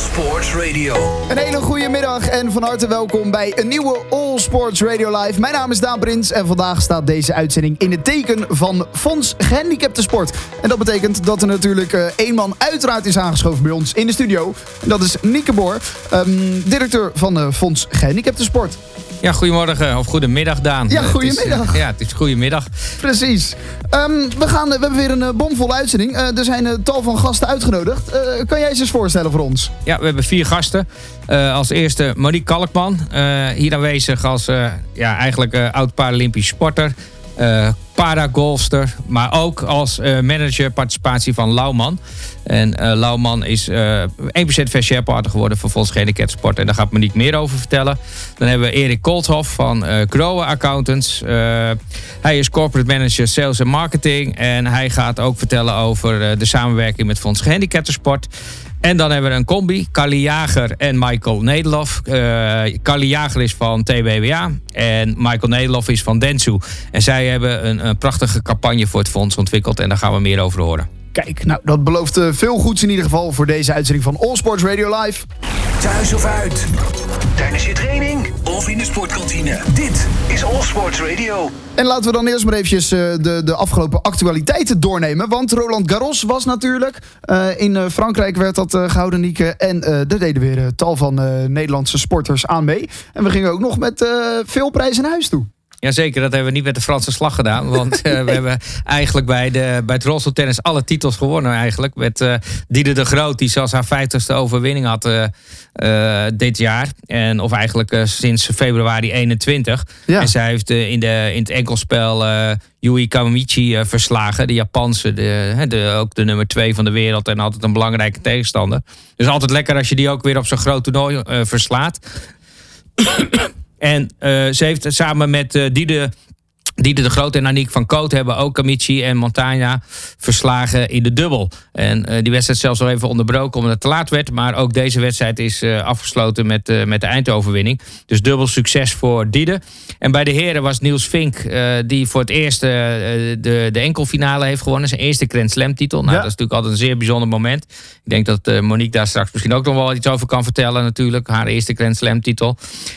Sports Radio. Een hele goede middag en van harte welkom bij een nieuwe All Sports Radio Live. Mijn naam is Daan Prins en vandaag staat deze uitzending in het teken van Fonds Gehandicapte Sport. En dat betekent dat er natuurlijk uh, één man uiteraard is aangeschoven bij ons in de studio. En dat is Nieke Boor, um, directeur van uh, Fonds Gehandicapte Sport. Ja, goedemorgen of goedemiddag Daan. Ja, goedemiddag. Het is, uh, ja, het is goedemiddag. Precies. Um, we, gaan, we hebben weer een uh, bomvolle uitzending. Uh, er zijn een tal van gasten uitgenodigd. kan jij eens eens voorstellen voor ons? Ja, we hebben vier gasten. als eerste Monique Kalkman. hier aanwezig als ja, eigenlijk oud Paralympisch sporter. Paragolfster, maar ook als manager participatie van Lauwman. En uh, Lauwman is uh, 1% fair partner geworden voor Volkswagen Cat Sport. En daar gaat Monique meer over vertellen. Dan hebben we Erik Kolthoff van uh, Growe Accountants. hij is corporate manager sales en marketing. En hij gaat ook vertellen over de samenwerking met Fonds Gehandicaptensport. En dan hebben we een combi, Kali Jager en Michael Nederlof. Uh, Kali Jager is van TBWA en Michael Nederlof is van Densu. En zij hebben een, een prachtige campagne voor het fonds ontwikkeld en daar gaan we meer over horen. Kijk, nou, dat belooft uh, veel goeds in ieder geval voor deze uitzending van All Sports Radio Live. Thuis of uit, tijdens je training of in de sportkantine. Dit is All Sports Radio. En laten we dan eerst maar eventjes uh, de, de afgelopen actualiteiten doornemen. Want Roland Garros was natuurlijk. Uh, in Frankrijk werd dat gehouden, Nieke. En daar deden weer tal van Nederlandse sporters aan mee. En we gingen ook nog met veel prijzen naar huis toe. Jazeker, dat hebben we niet met de Franse slag gedaan. Want uh, we hebben eigenlijk bij, de, bij het rolstoeltennis alle titels gewonnen eigenlijk. Met uh, Diede de Groot, die zelfs haar vijftigste overwinning had uh, dit jaar. En, of eigenlijk sinds februari 21. Ja. En zij heeft in, de, in het enkelspel Yui Kawamichi verslagen. De Japanse, de, de, ook de nummer twee van de wereld. En altijd een belangrijke tegenstander. Dus altijd lekker als je die ook weer op zo'n groot toernooi verslaat. En uh, ze heeft samen met uh, Diede Diede de Groot en Aniek van Koot hebben ook Amici en Montagna verslagen in de dubbel. En uh, die wedstrijd zelfs nog even onderbroken omdat het te laat werd. Maar ook deze wedstrijd is uh, afgesloten met, uh, met de eindoverwinning. Dus dubbel succes voor Diede. En bij de heren was Niels Vink die voor het eerst de, de enkelfinale heeft gewonnen. Zijn eerste Grand Slam titel. Nou, ja. dat is natuurlijk altijd een zeer bijzonder moment. Ik denk dat Monique daar straks misschien ook nog wel iets over kan vertellen natuurlijk. Haar eerste Grand Slam titel.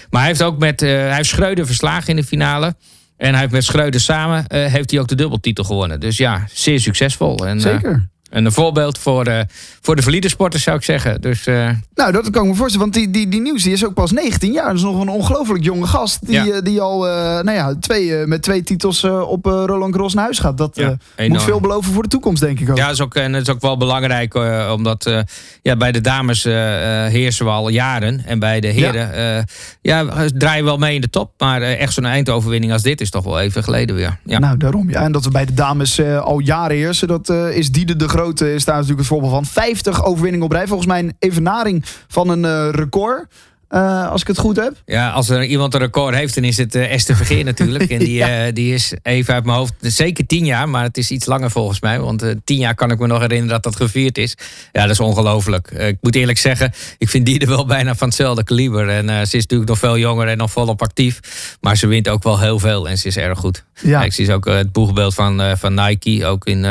Maar hij heeft ook met hij heeft Schreuder verslagen in de finale. En hij heeft met Schreuder samen uh, heeft hij ook de dubbeltitel gewonnen. Dus ja, zeer succesvol. En, Zeker. En een voorbeeld voor, uh, voor de valide sporters zou ik zeggen. Dus, uh... Nou, dat kan ik me voorstellen. Want die, die, die nieuws die is ook pas 19 jaar. Dat is nog een ongelooflijk jonge gast. Die, ja. die al uh, nou ja, twee, met twee titels op Roland Garros naar huis gaat. Dat ja, moet veel beloven voor de toekomst, denk ik ook. Ja, is ook, en dat is ook wel belangrijk. omdat ja, bij de dames heersen we al jaren. En bij de heren ja. ja draaien we wel mee in de top. Maar echt zo'n eindoverwinning als dit is toch wel even geleden weer. Ja. Nou, daarom. Ja. En dat we bij de dames al jaren heersen. Dat is Diede de Grote is daar natuurlijk het voorbeeld van. 50 overwinningen op rij. Volgens mij een evenaring van een uh, record. Uh, als ik het goed heb. Ja, als er iemand een record heeft, dan is het uh, Esther Vergeer natuurlijk. En die, ja. uh, die is even uit mijn hoofd, zeker tien jaar, maar het is iets langer volgens mij. Want tien jaar kan ik me nog herinneren dat dat gevierd is. Ja, dat is ongelooflijk. ik moet eerlijk zeggen, ik vind die er wel bijna van hetzelfde kaliber. En ze is natuurlijk nog veel jonger en nog volop actief. Maar ze wint ook wel heel veel en ze is erg goed. Ja. Ik zie ook het boegbeeld van, van Nike, ook in,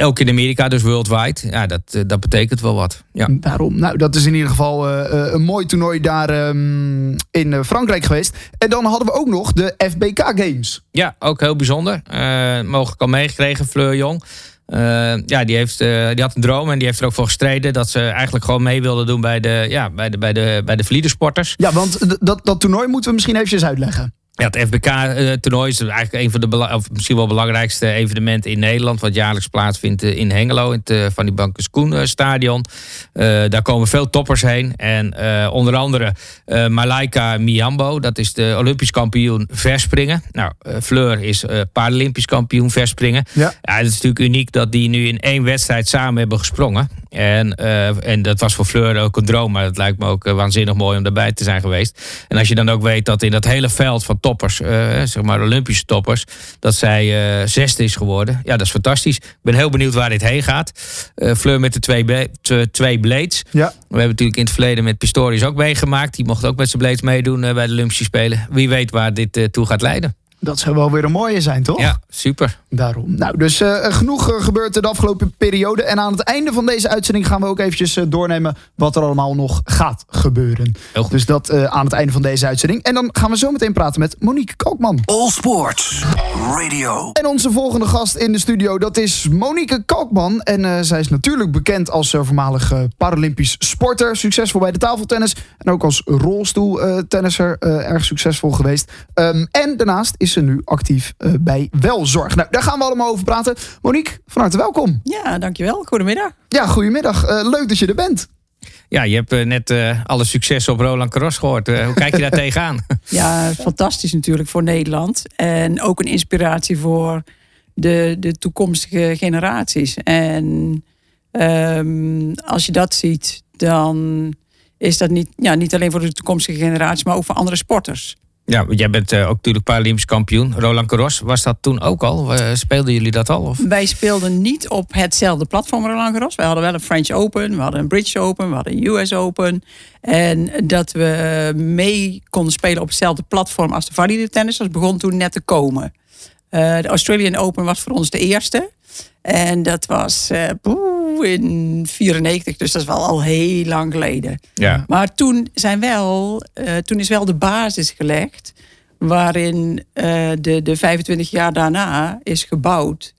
ook in Amerika, dus worldwide. Ja, dat, dat betekent wel wat. Ja. Daarom. Nou, dat is in ieder geval een mooi toernooi daar um, in eh, Frankrijk geweest. En dan hadden we ook nog de FBK Games. Ja, ook heel bijzonder. Uh, mogelijk al meegekregen, Fleur Jong. Uh, ja, die, heeft, uh, die had een droom en die heeft er ook voor gestreden dat ze eigenlijk gewoon mee wilde doen bij de, ja, bij de, bij de, bij de vliedensporters. Ja, want dat, dat toernooi moeten we misschien eventjes uitleggen. Ja, het FBK-toernooi is eigenlijk een van de of misschien wel belangrijkste evenementen in Nederland. Wat jaarlijks plaatsvindt eh, in Hengelo, in het eh, Van die Bankers Koen stadion. Uh, daar komen veel toppers heen. En uh, onder andere uh, Malaika Miambo, dat is de Olympisch kampioen verspringen. Nou, Fleur is Paralympisch kampioen verspringen. Ja. ja, het is natuurlijk uniek dat die nu in één wedstrijd samen hebben gesprongen. En, en dat was voor Fleur ook een droom, maar het lijkt me ook waanzinnig mooi om daarbij te zijn geweest. En als je dan ook weet dat in dat hele veld van toppers, uh, zeg maar Olympische toppers, dat zij zesde is geworden. Ja, dat is fantastisch. Ik ben heel benieuwd waar dit heen gaat. Fleur met de twee, twee blades. Ja. We hebben natuurlijk in het verleden met Pistorius ook meegemaakt. Die mocht ook met zijn blades meedoen bij de Olympische Spelen. Wie weet waar dit toe gaat leiden. Dat zou wel weer een mooie zijn, toch? Ja, super. Daarom. Nou, dus uh, genoeg gebeurd de afgelopen periode. En aan het einde van deze uitzending gaan we ook eventjes uh, doornemen wat er allemaal nog gaat gebeuren. Dus dat uh, aan het einde van deze uitzending. En dan gaan we zo meteen praten met Monique Kalkman. All Sports Radio. En onze volgende gast in de studio, dat is Monique Kalkman. En zij is natuurlijk bekend als voormalig Paralympisch sporter. Succesvol bij de tafeltennis. En ook als rolstoeltennisser erg succesvol geweest. Um, en daarnaast is ze nu actief bij Welzorg. Nou, daar gaan we allemaal over praten. Monique, van harte welkom. Ja, dankjewel. Goedemiddag. Ja, goedemiddag. Uh, leuk dat je er bent. Ja, je hebt uh, net uh, alle succes op Roland Garros gehoord. hoe kijk je daar tegenaan? Ja, fantastisch natuurlijk voor Nederland. En ook een inspiratie voor de, de toekomstige generaties. En um, als je dat ziet, dan is dat niet, ja, niet alleen voor de toekomstige generatie, maar ook voor andere sporters. Ja, jij bent uh, ook natuurlijk Paralympisch kampioen. Roland Garros, was dat toen ook al? Uh, speelden jullie dat al? Of? Wij speelden niet op hetzelfde platform Roland Garros. Wij hadden wel een French Open, we hadden een British Open, we hadden een US Open. En dat we mee konden spelen op hetzelfde platform als de valide tennis, dat begon toen net te komen. Uh, de Australian Open was voor ons de eerste. En dat was uh, in 94, dus dat is wel al heel lang geleden. Ja. Maar toen, zijn wel, uh, toen is wel de basis gelegd waarin uh, de, de 25 jaar daarna is gebouwd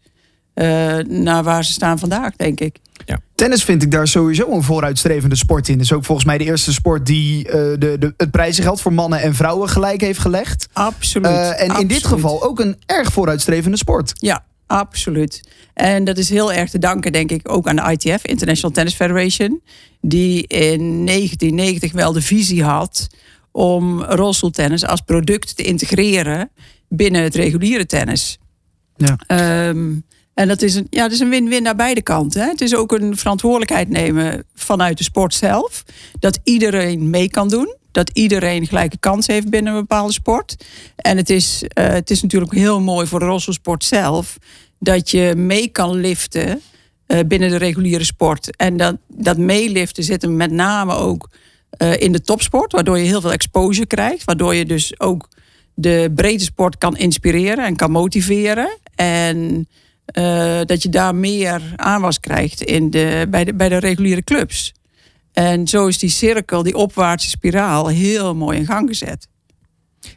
naar waar ze staan vandaag, denk ik. Ja. Tennis vind ik daar sowieso een vooruitstrevende sport in. is ook volgens mij de eerste sport die de, de, het prijzengeld voor mannen en vrouwen gelijk heeft gelegd. Absoluut. en absoluut. in dit geval ook een erg vooruitstrevende sport. Ja, Absoluut. En dat is heel erg te danken, denk ik, ook aan de ITF, International Tennis Federation, die in 1990 wel de visie had om rolstoeltennis als product te integreren binnen het reguliere tennis. Ja. Um, en dat is een ja, dat is een win-win naar beide kanten. Hè. Het is ook een verantwoordelijkheid nemen vanuit de sport zelf. Dat iedereen mee kan doen. Dat iedereen gelijke kans heeft binnen een bepaalde sport. En het is, uh, het is natuurlijk heel mooi voor de rolstoelsport zelf. Dat je mee kan liften uh, binnen de reguliere sport. En dat, dat meeliften zit hem met name ook uh, in de topsport. Waardoor je heel veel exposure krijgt. Waardoor je dus ook de breedte sport kan inspireren en kan motiveren. En dat je daar meer aanwas krijgt in de, bij, de, bij de reguliere clubs. En zo is die cirkel, die opwaartse spiraal, heel mooi in gang gezet.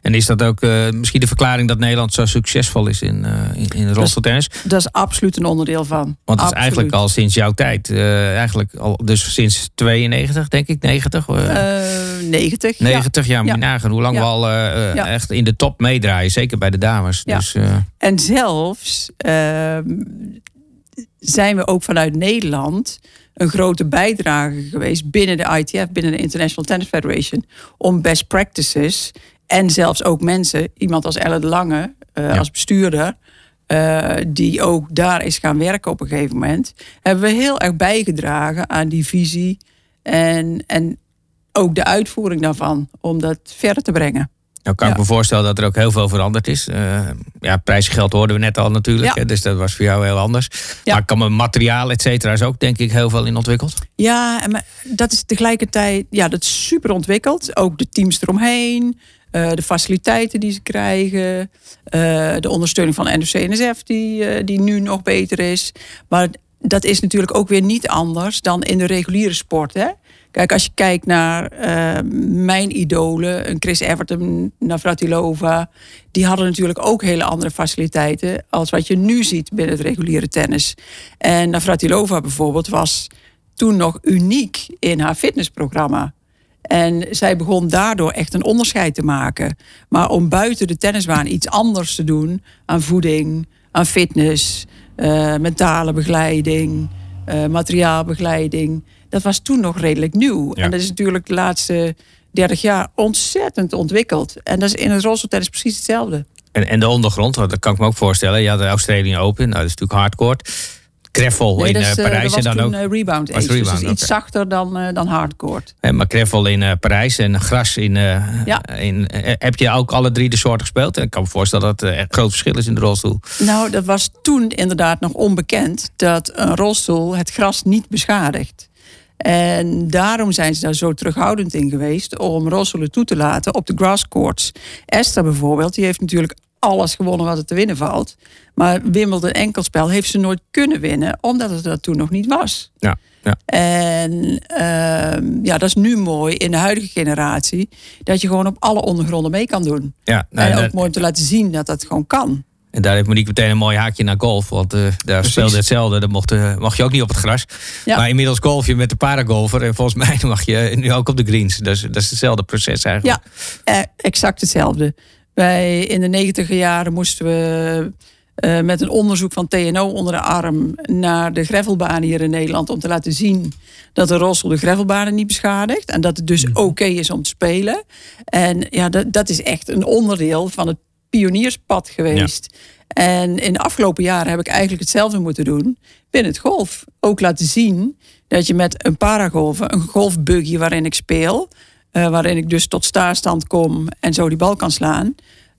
En is dat ook uh, misschien de verklaring dat Nederland zo succesvol is in, uh, in, in rolstoeltennis? Dat, dat, is absoluut een onderdeel van. Want het is eigenlijk al sinds jouw tijd. Uh, eigenlijk al, dus sinds 92, denk ik, 90? 90. 90, ja, ja. nagaan hoe lang ja. we al ja. echt in de top meedraaien. Zeker bij de dames. Ja. Dus, en zelfs ehm, zijn we ook vanuit Nederland een grote bijdrage geweest binnen de ITF, binnen de International Tennis Federation, om best practices en zelfs ook mensen, iemand als Elle de Lange, uh, ja. als bestuurder, uh, die ook daar is gaan werken op een gegeven moment, hebben we heel erg bijgedragen aan die visie en, en ook de uitvoering daarvan, om dat verder te brengen. Nou kan ja. ik me voorstellen dat er ook heel veel veranderd is. Uh, ja, prijsgeld hoorden we net al natuurlijk. Ja. Dus dat was voor jou heel anders. Ja. Maar kan mijn materiaal, et cetera, is ook denk ik heel veel in ontwikkeld. Ja, en dat is tegelijkertijd ja, dat is super ontwikkeld. Ook de teams eromheen. Uh, de faciliteiten die ze krijgen. Uh, de ondersteuning van NOC-NSF die, die nu nog beter is. Maar dat is natuurlijk ook weer niet anders dan in de reguliere sport. Hè? Kijk, als je kijkt naar uh, mijn idolen, een Chris Everton, Navratilova, die hadden natuurlijk ook hele andere faciliteiten als wat je nu ziet binnen het reguliere tennis. En Navratilova bijvoorbeeld was toen nog uniek in haar fitnessprogramma. En zij begon daardoor echt een onderscheid te maken. Maar om buiten de tennisbaan iets anders te doen aan voeding, aan fitness, uh, mentale begeleiding, uh, materiaalbegeleiding dat was toen nog redelijk nieuw. Ja. En dat is natuurlijk de laatste 30 jaar ontzettend ontwikkeld. En dat is in het rolstoeltennis precies hetzelfde. En, en de ondergrond, dat kan ik me ook voorstellen. Ja, de Australian Open, nou, dat is natuurlijk hardcore. Greffel nee, in dus, uh, Parijs. en dan toen, ook. Uh, rebound age, rebound, dus okay. iets zachter dan, uh, dan hardcore. Ja, maar Greffel in uh, Parijs en gras in. ja. in heb je ook alle drie de soorten gespeeld? En ik kan me voorstellen dat er een groot verschil is in de rolstoel. Nou, dat was toen inderdaad nog onbekend dat een rolstoel het gras niet beschadigt. En daarom zijn ze daar zo terughoudend in geweest om rolstoelen toe te laten op de grasscourts. Esther bijvoorbeeld, die heeft natuurlijk alles gewonnen wat er te winnen valt. Maar Wimbledon enkelspel heeft ze nooit kunnen winnen, omdat het dat toen nog niet was. Ja, ja. En ehm, ja, dat is nu mooi in de huidige generatie, dat je gewoon op alle ondergronden mee kan doen. Ja, nou, en ook dat- mooi om te laten zien dat dat gewoon kan. En daar heeft Monique meteen een mooi haakje naar golf. Want eh, daar speelde hetzelfde. Dat mocht, eh, mag je ook niet op het gras. Ja. Maar inmiddels golf je met de paragolfer. En volgens mij mag je nu ook op de greens. Dus dat is hetzelfde proces eigenlijk. Ja, eh, exact hetzelfde. Wij in de negentiger jaren moesten we met een onderzoek van TNO onder de arm naar de gravelbanen hier in Nederland om te laten zien dat de rossel de gravelbanen niet beschadigt en dat het dus oké is om te spelen. En ja, dat, dat is echt een onderdeel van het pionierspad geweest. En in de afgelopen jaren heb ik eigenlijk hetzelfde moeten doen binnen het golf. Ook laten zien dat je met een paragolven, een golfbuggy waarin ik speel, eh, waarin ik dus tot staarstand kom en zo die bal kan slaan.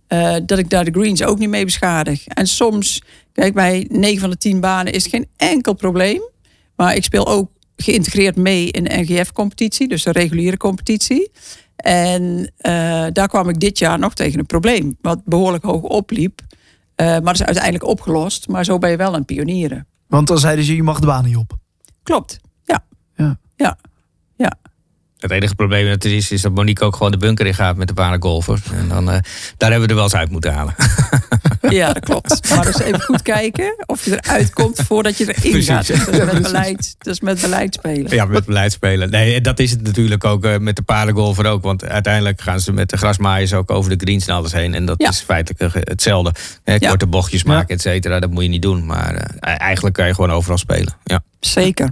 eh, dat ik daar de greens ook niet mee beschadig. En soms, kijk, bij 9 van de 10 banen is het geen enkel probleem. Maar ik speel ook geïntegreerd mee in de NGF-competitie, dus de reguliere competitie. En eh, daar kwam ik dit jaar nog tegen een probleem, wat behoorlijk hoog opliep. Eh, maar dat is uiteindelijk opgelost. Maar zo ben je wel een pionieren. Want dan zeiden ze, je mag de baan niet op. Klopt. Ja. Ja. Ja. Ja. Het enige probleem dat er is, is dat Monique ook gewoon de bunker in gaat met de paragolfer. En dan, eh, daar hebben we er wel eens uit moeten halen. Ja, dat klopt. Maar dus even goed kijken of je eruit komt voordat je erin Precies. gaat. Dus dat, is met beleid, dat is met beleid spelen. Ja, met beleid spelen. Nee, dat is het natuurlijk ook eh, met de paardengolfer ook. Want uiteindelijk gaan ze met de grasmaaiers ook over de greens en alles heen. En dat Ja. is feitelijk eh, hetzelfde. Hè, Ja. Korte bochtjes maken, et cetera. Dat moet je niet doen. Maar eh, eigenlijk kan je gewoon overal spelen. Ja. Zeker.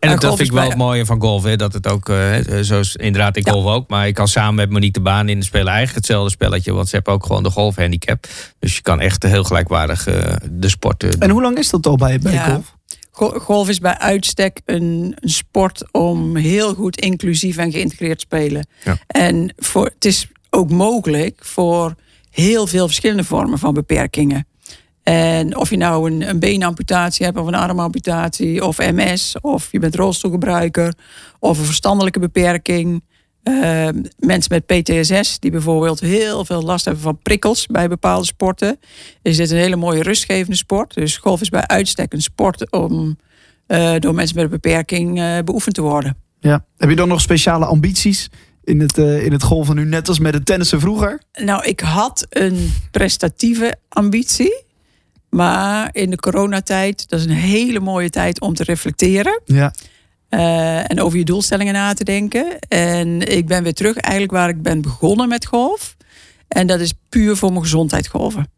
En dat vind ik wel het mooie van golf. Hè, dat het ook, eh, zoals inderdaad ik Ja. golf ook. Maar ik kan samen met Monique de baan in spelen eigenlijk hetzelfde spelletje. Want ze hebben ook gewoon de golfhandicap. Dus je kan echt heel gelijkwaardig eh, de sport eh, En hoe lang is dat al bij, bij Ja. golf? Go- Golf is bij uitstek een, een sport om heel goed inclusief en geïntegreerd te spelen. Ja. En voor, het is ook mogelijk voor heel veel verschillende vormen van beperkingen. En of je nou een, een beenamputatie hebt of een armamputatie of MS of je bent rolstoelgebruiker of een verstandelijke beperking. Eh, mensen met PTSS die bijvoorbeeld heel veel last hebben van prikkels bij bepaalde sporten. Is dit een hele mooie rustgevende sport. Dus golf is bij uitstek een sport om eh, door mensen met een beperking eh, beoefend te worden. Ja. Heb je dan nog speciale ambities in het, eh, in het golven nu, net als met het tennissen vroeger? Nou, ik had een prestatieve ambitie. Maar in de coronatijd, dat is een hele mooie tijd om te reflecteren. Ja. eh, en over je doelstellingen na te denken. En ik ben weer terug eigenlijk waar ik ben begonnen met golf. En dat is puur voor mijn gezondheid golven.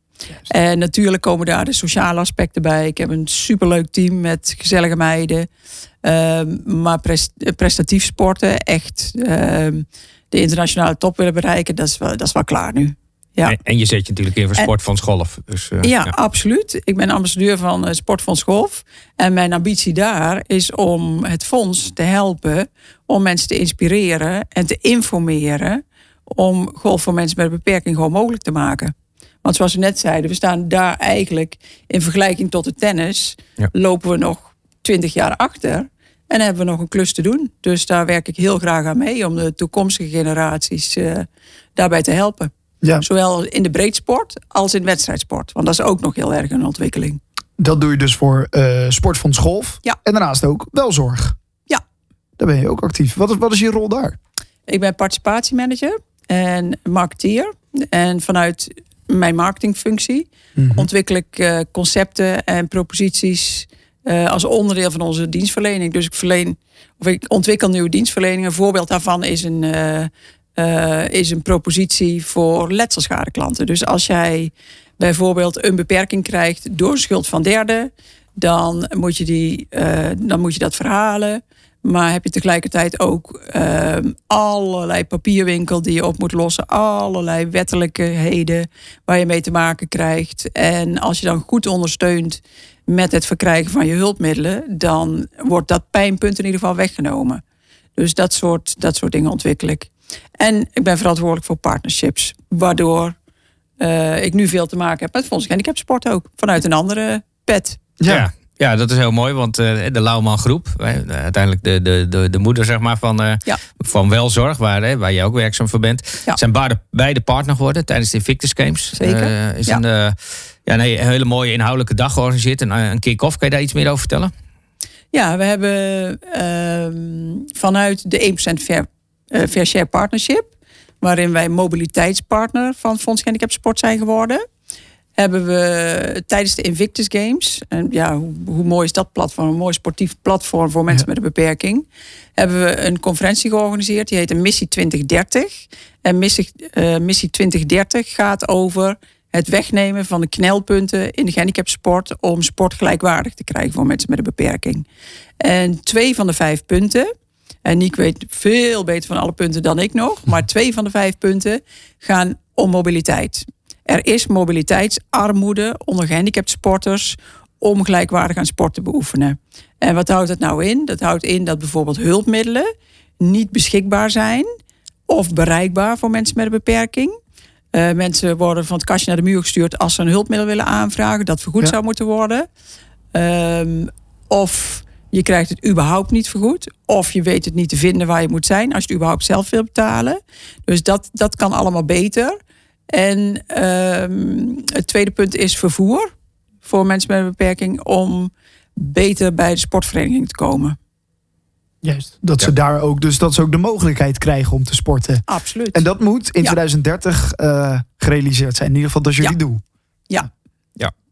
En natuurlijk komen daar de sociale aspecten bij. Ik heb een superleuk team met gezellige meiden. Ehm, maar pres- prestatief sporten, echt ehm, de internationale top willen bereiken, dat is wel, dat is wel klaar nu. Ja. En, en je zet je natuurlijk in voor Sportfonds Golf. Dus, eh, Ja, absoluut. Ik ben ambassadeur van eh, Sportfonds Golf. En mijn ambitie daar is om het fonds te helpen om mensen te inspireren en te informeren om golf voor mensen met een beperking gewoon mogelijk te maken. Want zoals we net zeiden, we staan daar eigenlijk in vergelijking tot het tennis, Ja. lopen we nog twintig jaar achter. En hebben we nog een klus te doen. Dus daar werk ik heel graag aan mee om de toekomstige generaties eh, daarbij te helpen. Ja. Zowel in de breedsport als in wedstrijdsport. Want dat is ook nog heel erg een ontwikkeling. Dat doe je dus voor eh Sportfonds Golf. Ja. En daarnaast ook welzorg. Ja. Daar ben je ook actief. Wat is, wat is je rol daar? Ik ben participatiemanager en marketeer. En vanuit mijn marketingfunctie ontwikkel ik eh, concepten en proposities eh, als onderdeel van onze dienstverlening. Dus ik verleen of ik ontwikkel nieuwe dienstverleningen. Een voorbeeld daarvan is een, eh, is een propositie voor letselschadeklanten. Dus als jij bijvoorbeeld een beperking krijgt door schuld van derden, dan moet je, die, eh, dan moet je dat verhalen. Maar heb je tegelijkertijd ook ehm, allerlei papierwinkel die je op moet lossen. Allerlei wettelijkheden waar je mee te maken krijgt. En als je dan goed ondersteunt met het verkrijgen van je hulpmiddelen, dan wordt dat pijnpunt in ieder geval weggenomen. Dus dat soort, dat soort dingen ontwikkel ik. En ik ben verantwoordelijk voor partnerships. Waardoor eh, ik nu veel te maken heb met Fonds Handicap Sport ook. Vanuit een andere pet. Ja. Ja, dat is heel mooi, want uh, de Lauwman Groep, uiteindelijk de, de, de, de moeder zeg maar, van, uh, ja. van Welzorg, waar, hè, waar je ook werkzaam voor bent, ja. zijn beide, beide partner geworden tijdens de Invictus Games. Zeker. Uh, is een, ja, nee, een hele mooie inhoudelijke dag georganiseerd. Een, een kick-off, kan je daar iets meer over vertellen? Ja, we hebben ehm, vanuit de 1% Fair, Fair Share Partnership, waarin wij mobiliteitspartner van Fonds Handicap Sport zijn geworden hebben we tijdens de Invictus Games, en ja, hoe, hoe, mooi is dat platform? Een mooi sportief platform voor mensen met een beperking. Hebben we een conferentie georganiseerd, die heet Missie 2030. En Missie, uh, Missie 2030 gaat over het wegnemen van de knelpunten in de gehandicapsport om sport gelijkwaardig te krijgen voor mensen met een beperking. En twee van de vijf punten, en Niek weet veel beter van alle punten dan ik nog, maar twee van de vijf punten gaan om mobiliteit. Er is mobiliteitsarmoede onder gehandicapte sporters om gelijkwaardig aan sport te beoefenen. En wat houdt dat nou in? Dat houdt in dat bijvoorbeeld hulpmiddelen niet beschikbaar zijn of bereikbaar voor mensen met een beperking. Uh, mensen worden van het kastje naar de muur gestuurd als ze een hulpmiddel willen aanvragen, dat vergoed zou moeten worden. Um, of je krijgt het überhaupt niet vergoed. Of je weet het niet te vinden waar je moet zijn als je het überhaupt zelf wil betalen. Dus dat, dat kan allemaal beter. En ehm, het tweede punt is vervoer voor mensen met een beperking om beter bij de sportvereniging te komen. Juist, dat ze daar ook, dus dat ze ook de mogelijkheid krijgen om te sporten. Absoluut. En dat moet in 2030 uh, gerealiseerd zijn. In ieder geval dat is jullie ja. doel. Ja,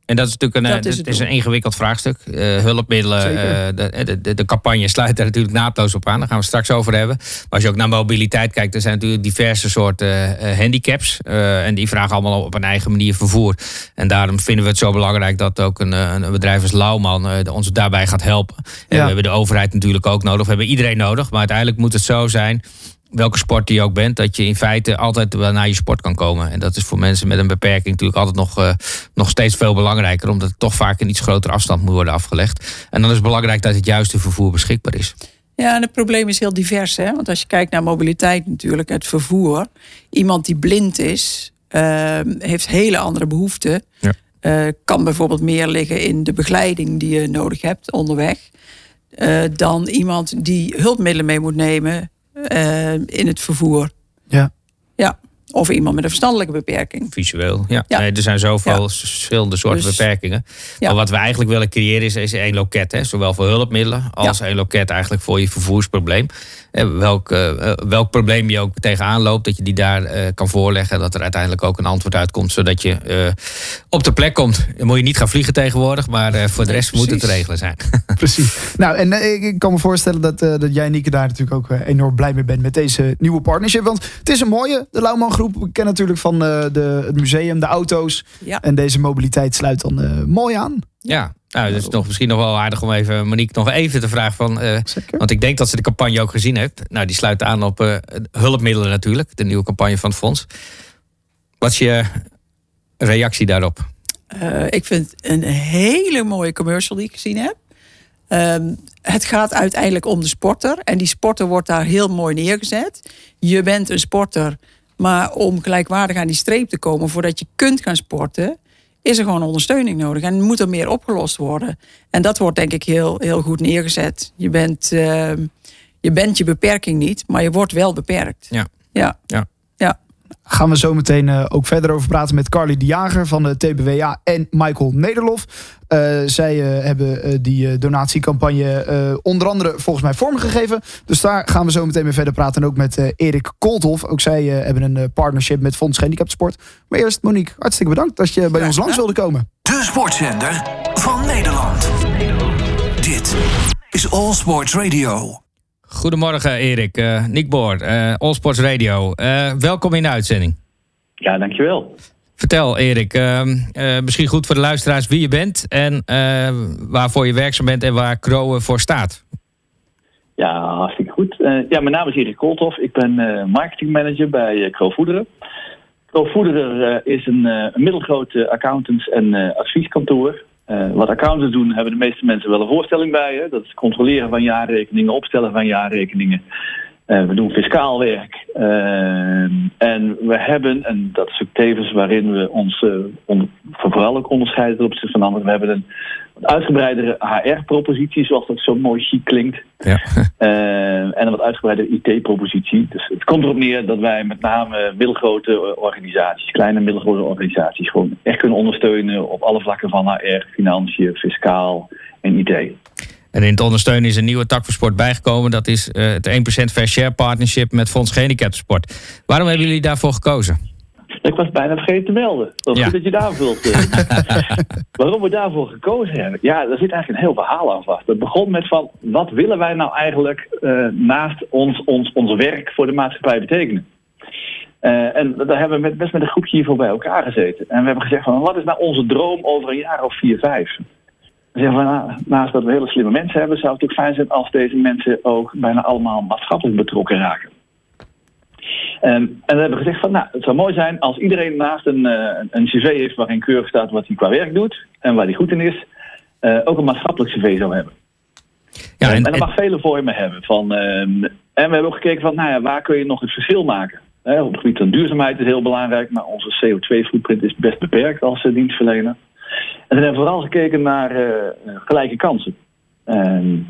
en dat is natuurlijk een, dat is, is een ingewikkeld vraagstuk. Uh, hulpmiddelen, uh, de, de, de, campagne sluit daar natuurlijk naadloos op aan. Daar gaan we straks over hebben. Maar als je ook naar mobiliteit kijkt, er zijn natuurlijk diverse soorten uh, handicaps. en die vragen allemaal op een eigen manier vervoer. En daarom vinden we het zo belangrijk dat ook een, een bedrijf als Lauwman ons daarbij gaat helpen. En ja. we hebben de overheid natuurlijk ook nodig. We hebben iedereen nodig. Maar uiteindelijk moet het zo zijn welke sport je ook bent, dat je in feite altijd wel naar je sport kan komen. En dat is voor mensen met een beperking natuurlijk altijd nog, uh, nog steeds veel belangrijker, omdat het toch vaak een iets grotere afstand moet worden afgelegd. En dan is het belangrijk dat het juiste vervoer beschikbaar is. Ja, en het probleem is heel divers. Hè? Want als je kijkt naar mobiliteit natuurlijk, het vervoer. Iemand die blind is, uh, heeft hele andere behoeften. Ja. Uh, kan bijvoorbeeld meer liggen in de begeleiding die je nodig hebt onderweg. dan iemand die hulpmiddelen mee moet nemen uh, in het vervoer. Ja. Ja. Of iemand met een verstandelijke beperking. Visueel, ja. ja. Nee, er zijn zoveel ja. verschillende soorten dus, beperkingen. Ja. Maar wat we eigenlijk willen creëren is, is één loket. Hè? Zowel voor hulpmiddelen als één loket eigenlijk voor je vervoersprobleem. Welk, uh, welk probleem je ook tegenaan loopt, dat je die daar uh, kan voorleggen. Dat er uiteindelijk ook een antwoord uitkomt, zodat je uh, op de plek komt. Dan moet je niet gaan vliegen tegenwoordig, maar voor de rest nee, moet het te regelen zijn. precies. Nou, en ik kan me voorstellen dat, dat jij, Nieke, daar natuurlijk ook enorm blij mee bent met deze nieuwe partnership. Want het is een mooie, de Lauwman Groep. We kennen natuurlijk van de, het museum, de auto's. Ja. En deze mobiliteit sluit dan mooi aan. Ja, nou, dat is nog, misschien nog wel aardig om even Monique nog even te vragen. Van, uh, want ik denk dat ze de campagne ook gezien heeft. Nou, die sluit aan op uh, hulpmiddelen natuurlijk. De nieuwe campagne van het fonds. Wat is je reactie daarop? Uh, ik vind een hele mooie commercial die ik gezien heb. Um, het gaat uiteindelijk om de sporter. En die sporter wordt daar heel mooi neergezet. Je bent een sporter. Maar om gelijkwaardig aan die streep te komen voordat je kunt gaan sporten is er gewoon ondersteuning nodig en moet er meer opgelost worden. En dat wordt denk ik heel, heel goed neergezet. Je bent, uh, je bent je beperking niet, maar je wordt wel beperkt. Ja. Ja. ja. Gaan we zo meteen uh, ook verder over praten met Carly de Jager van de TBWA en Michael Nederlof. Uh, zij uh, hebben die donatiecampagne onder andere volgens mij vormgegeven. Dus daar gaan we zo meteen mee verder praten. En ook met Erik Koolthof. Ook zij hebben een partnership met Fonds Gehandicapten Sport. Maar eerst Monique, hartstikke bedankt dat je bij ja, ons langs wilde komen. De sportzender van Nederland. Dit is All Sports Radio. Goedemorgen Erik, uh, Nick Boord, uh, All Sports Radio. Uh, welkom in de uitzending. Ja, dankjewel. Vertel Erik, ehm, misschien goed voor de luisteraars wie je bent en waarvoor je werkzaam bent en waar Kroon voor staat. Ja, hartstikke goed. ja, mijn naam is Erik Koolthof. Ik ben marketingmanager bij Kroo Voederen. Kroo Voederen is een, middelgroot accountants- en advieskantoor. Uh, wat accountants doen, hebben de meeste mensen wel een voorstelling bij. Hè? Dat is controleren van jaarrekeningen, opstellen van jaarrekeningen. We doen fiscaal werk. Ehm, en we hebben, en dat is ook tevens waarin we ons on, vooral ook onderscheiden ten opzichte van anderen, we hebben een wat uitgebreidere HR-propositie, zoals dat zo mooi chic klinkt. Ja. Ehm, en een wat uitgebreidere IT-propositie. Dus het komt erop neer dat wij met name middelgrote organisaties, kleine en middelgrote organisaties, gewoon echt kunnen ondersteunen op alle vlakken van HR, financiën, fiscaal en IT. En in het ondersteunen is een nieuwe tak voor sport bijgekomen. Dat is uh, het 1% Fair Share Partnership met Fonds Gehandicaptensport. Waarom hebben jullie daarvoor gekozen? Ik was bijna vergeten te melden. Dat is goed dat je daar vult. Waarom we daarvoor gekozen hebben? Ja, daar zit eigenlijk een heel verhaal aan vast. Het begon met van, wat willen wij nou eigenlijk uh, naast ons, ons, ons werk voor de maatschappij betekenen? Uh, en daar hebben we met, best met een groepje hiervoor bij elkaar gezeten. En we hebben gezegd van, wat is nou onze droom over een jaar of vier, vijf? Zeggen van, nou, naast dat we hele slimme mensen hebben, zou het ook fijn zijn als deze mensen ook bijna allemaal maatschappelijk betrokken raken. Um, en we hebben gezegd van, nou, het zou mooi zijn als iedereen naast een, uh, een cv heeft waarin keurig staat wat hij qua werk doet en waar hij goed in is, uh, ook een maatschappelijk cv zou hebben. Ja, en, en, dat mag vele vormen hebben. Van, um, en we hebben ook gekeken van, nou ja, waar kun je nog het verschil maken? Op het gebied van duurzaamheid is heel belangrijk, maar onze CO2-footprint is best beperkt als uh, dienstverlener. En we hebben vooral gekeken naar uh, gelijke kansen. Um,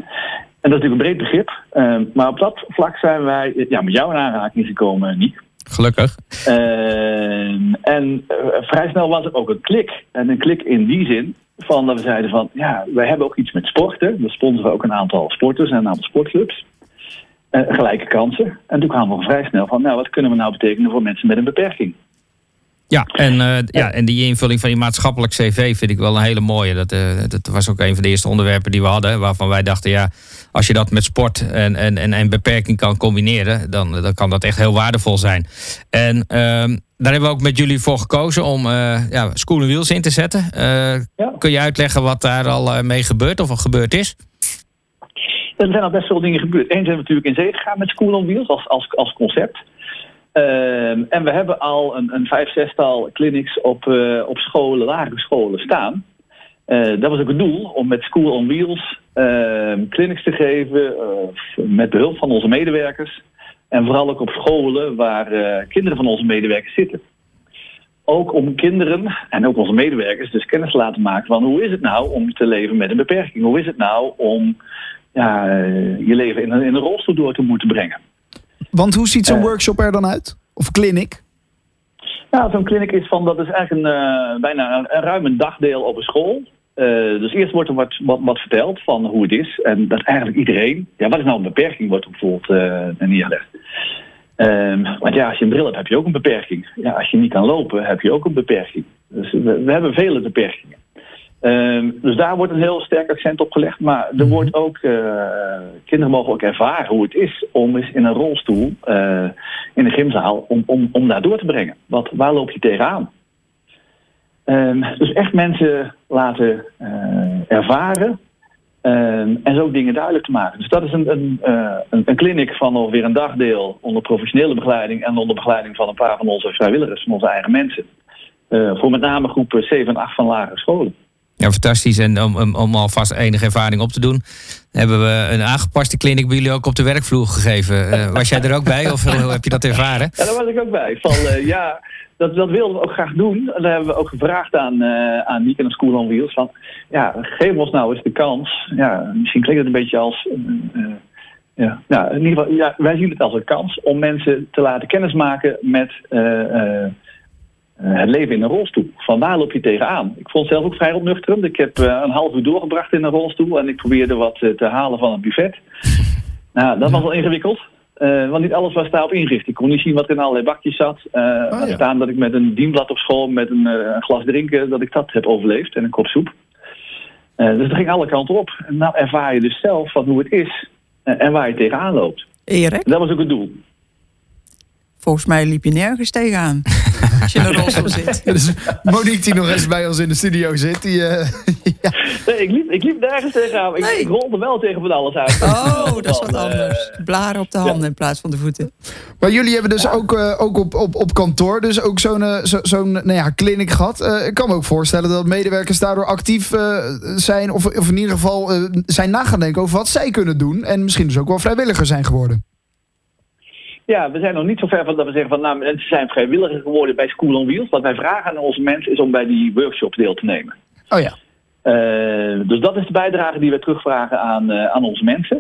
en dat is natuurlijk een breed begrip. Um, maar op dat vlak zijn wij ja, met jou in aanraking gekomen, Niek. Gelukkig. Uh, en uh, vrij snel was er ook een klik. En een klik in die zin van dat we zeiden van... ja, wij hebben ook iets met sporten. We sponsoren ook een aantal sporters en een aantal sportclubs. Uh, gelijke kansen. En toen kwamen we vrij snel van... nou, wat kunnen we nou betekenen voor mensen met een beperking? Ja, en, uh, ja, en die invulling van je maatschappelijk cv vind ik wel een hele mooie. Dat, uh, dat was ook een van de eerste onderwerpen die we hadden. Waarvan wij dachten, ja, als je dat met sport en, en, en, en beperking kan combineren, dan, dan kan dat echt heel waardevol zijn. En uh, daar hebben we ook met jullie voor gekozen om ja, School Wheels in te zetten. Ja. Kun je uitleggen wat daar al mee gebeurt of al gebeurd is? Er zijn al best veel dingen gebeurd. Eén zijn we natuurlijk in zee gegaan met School Wheels als, als, als concept. Uh, en we hebben al een, een vijf, zestal clinics op, uh, op scholen, lagere scholen staan. Uh, dat was ook het doel, om met School on Wheels clinics te geven met behulp van onze medewerkers. En vooral ook op scholen waar kinderen van onze medewerkers zitten. Ook om kinderen en ook onze medewerkers dus kennis te laten maken van hoe is het nou om te leven met een beperking? Hoe is het nou om ja, je leven in in een rolstoel door te moeten brengen? Want hoe ziet zo'n uh, workshop er dan uit? Of clinic? Nou, zo'n clinic is van, dat is eigenlijk een, uh, bijna een, een, ruim een dagdeel op een school. Uh, dus eerst wordt er wat, wat, wat, verteld van hoe het is. En dat eigenlijk iedereen, ja, wat is nou een beperking, wordt bijvoorbeeld neergelegd. Um, want ja, als je een bril hebt, heb je ook een beperking. Ja, als je niet kan lopen, heb je ook een beperking. Dus we, we hebben vele beperkingen. Um, dus daar wordt een heel sterk accent op gelegd. Maar er wordt ook, uh, kinderen mogen ook ervaren hoe het is om eens in een rolstoel uh, in de gymzaal om, om, om daar door te brengen. Wat, waar loop je tegenaan? Um, dus echt mensen laten uh, ervaren um, en zo dingen duidelijk te maken. Dus dat is een, een, een, een clinic van ongeveer een dagdeel onder professionele begeleiding en onder begeleiding van een paar van onze vrijwilligers, van onze eigen mensen. voor met name groepen 7 en 8 van lagere scholen. Ja, fantastisch. En om, om, om alvast enige ervaring op te doen, hebben we een aangepaste kliniek bij jullie ook op de werkvloer gegeven. Uh, was jij er ook bij of heb je dat ervaren? Ja, daar was ik ook bij. Van, uh, ja, dat, dat wilden we ook graag doen. En daar hebben we ook gevraagd aan, uh, aan Niek en de School on Wheels. Van, ja, geef ons nou eens de kans. Ja, misschien klinkt het een beetje als... ja, nou, in ieder geval, ja, wij zien het als een kans om mensen te laten kennismaken met het leven in een rolstoel. Van waar loop je tegenaan? Ik vond het zelf ook vrij opnuchterend. Ik heb uh, een half uur doorgebracht in een rolstoel en ik probeerde wat uh, te halen van het buffet. Nou, dat was wel ingewikkeld. Uh, want niet alles was daarop ingericht. Ik kon niet zien wat er in allerlei bakjes zat. Uh, ja. staan dat ik met een dienblad op school, met een, uh, een, glas drinken, dat ik dat heb overleefd en een kop soep. dus dat ging alle kanten op. En nou ervaar je dus zelf van hoe het is en waar je tegenaan loopt. Erik? Dat was ook het doel. Volgens mij liep je nergens tegenaan. Als je in een rolstoel zit. Ja, dus Monique die nog eens bij ons in de studio zit. Die, uh, ja. Nee, ik liep, ik liep nergens tegenaan. Ik, nee. ik rolde wel tegen van alles uit. Oh, dat is wat anders. Blaren op de handen ja. in plaats van de voeten. Maar jullie hebben dus ook, uh, ook op, op, op kantoor dus ook zo'n uh, zo, zo nou ja, clinic gehad. ik kan me ook voorstellen dat medewerkers daardoor actief zijn. Of, of in ieder geval zijn na gaan denken over wat zij kunnen doen. En misschien dus ook wel vrijwilliger zijn geworden. Ja, we zijn nog niet zo ver van dat we zeggen van nou, mensen zijn vrijwilliger geworden bij School on Wheels. Wat wij vragen aan onze mensen is om bij die workshops deel te nemen. Oh ja. Uh, dus dat is de bijdrage die we terugvragen aan, uh, aan onze mensen.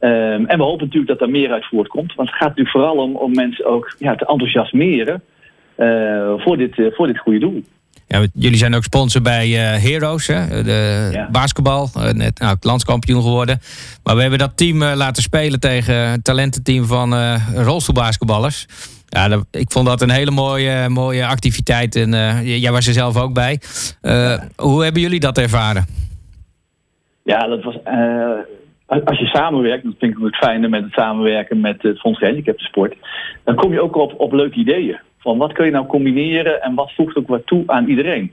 Um, en we hopen natuurlijk dat er meer uit voortkomt. Want het gaat natuurlijk vooral om, om mensen ook ja, te enthousiasmeren uh, voor, dit, voor dit goede doel. Ja, jullie zijn ook sponsor bij Heroes, hè? de ja. basketbal. net nou, landskampioen geworden. Maar we hebben dat team laten spelen tegen het talententeam van rolstoelbasketballers. Ja, dat, ik vond dat een hele mooie, mooie activiteit. En jij was er zelf ook bij. Hoe hebben jullie dat ervaren? Ja, dat was. Als je samenwerkt, dat vind ik het fijne met het samenwerken met het Fonds Sport. Dan kom je ook op, op leuke ideeën. Van wat kun je nou combineren en wat voegt ook wat toe aan iedereen.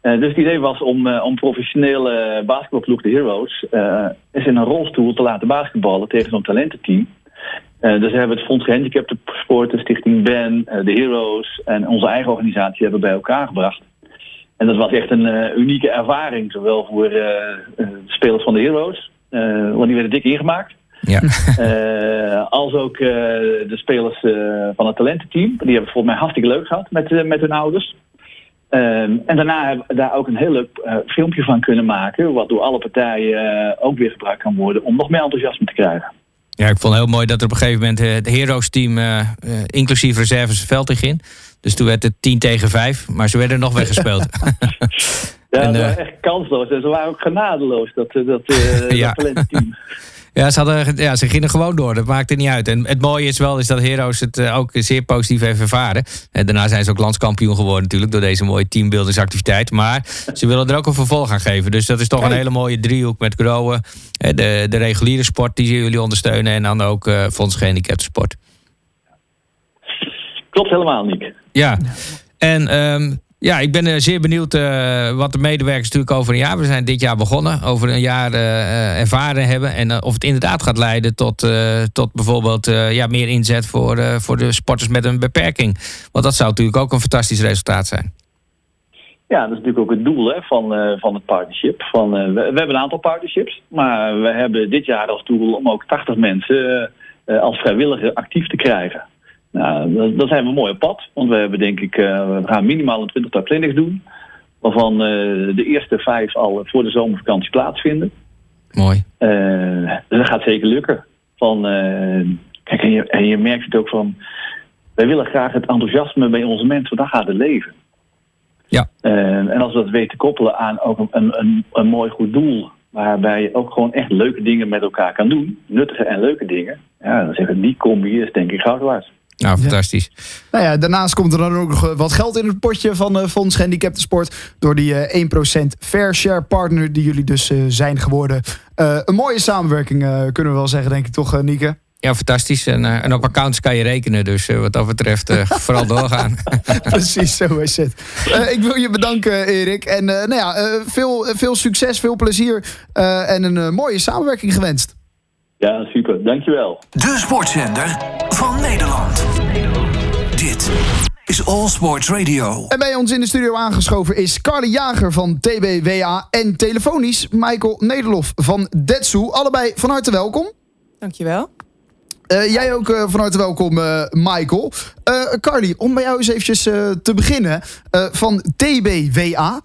dus het idee was om, om professionele basketbalploeg, de Heroes, eens in een rolstoel te laten basketballen tegen zo'n talententeam. Uh, dus we hebben het Fonds Gehandicapten Sport, de Stichting Ben, uh, de Heroes en onze eigen organisatie hebben bij elkaar gebracht. En dat was echt een uh, unieke ervaring, zowel voor de spelers van de Heroes, want die werden dik ingemaakt. Ja. als ook de spelers van het talententeam. Die hebben het volgens mij hartstikke leuk gehad met, met hun ouders. Ehm, en daarna hebben we daar ook een heel leuk filmpje van kunnen maken, wat door alle partijen ook weer gebruikt kan worden om nog meer enthousiasme te krijgen. Ja, ik vond het heel mooi dat er op een gegeven moment het Heroes team, inclusief reserves, veld in ging. Dus toen werd het 10 tegen 5, maar ze werden nog weggespeeld. ja, en, dat was echt kansloos. En ze waren ook genadeloos, dat, dat, ja. dat team. Ja ze, hadden, ja, ze gingen gewoon door. Dat maakte niet uit. En het mooie is wel is dat Heroes het uh, ook zeer positief heeft ervaren. En daarna zijn ze ook landskampioen geworden natuurlijk door deze mooie teambuildingsactiviteit. Maar ze willen er ook een vervolg aan geven. Dus dat is toch een hele mooie driehoek met Groen. De, de reguliere sport die jullie ondersteunen. En dan ook uh, Fonds Gehandicapten Sport. Klopt helemaal, Nick. Ja. En um, ja, ik ben uh, zeer benieuwd uh, wat de medewerkers natuurlijk over een jaar... we zijn dit jaar begonnen, over een jaar uh, ervaren hebben... en of het inderdaad gaat leiden tot, tot bijvoorbeeld ja, meer inzet... Voor, voor de sporters met een beperking. Want dat zou natuurlijk ook een fantastisch resultaat zijn. Ja, dat is natuurlijk ook het doel hè, van, van het partnership. Van, we, we, hebben een aantal partnerships, maar we hebben dit jaar als doel... om ook 80 mensen als vrijwilliger actief te krijgen... Nou, dan zijn we mooi op pad. Want we hebben denk ik, uh, we gaan minimaal een twintigtal clinics doen. Waarvan uh, de eerste vijf al voor de zomervakantie plaatsvinden. Mooi. Dus dat gaat zeker lukken. Van, kijk, en je, en je merkt het ook van... Wij willen graag het enthousiasme bij onze mensen, want daar gaat het leven. Ja. en als we dat weten koppelen aan ook een, een, een mooi goed doel... waarbij je ook gewoon echt leuke dingen met elkaar kan doen... nuttige en leuke dingen... Ja, dan zeggen die combi is denk ik goud waard. Nou, fantastisch. Ja. Nou ja, daarnaast komt er dan ook nog wat geld in het potje van uh, Fonds Gehandicapten Sport. Door die uh, 1% Fair Share partner die jullie dus uh, zijn geworden. Uh, een mooie samenwerking kunnen we wel zeggen, denk ik toch, Nieke? Ja, fantastisch. En, en, op accounts kan je rekenen. Dus wat dat betreft vooral doorgaan. Precies, zo is het. ik wil je bedanken, Erik. En nou ja, veel, veel succes, veel plezier en een mooie samenwerking gewenst. Ja, super. Dankjewel. De sportzender van Nederland. Is All Sports Radio. En bij ons in de studio aangeschoven is Carly Jager van TBWA en telefonisch Michael Nederlof van Detsu. Allebei van harte welkom. Dankjewel. Uh, jij ook uh, van harte welkom, uh, Michael. Carly, om bij jou eens eventjes te beginnen. van TBWA.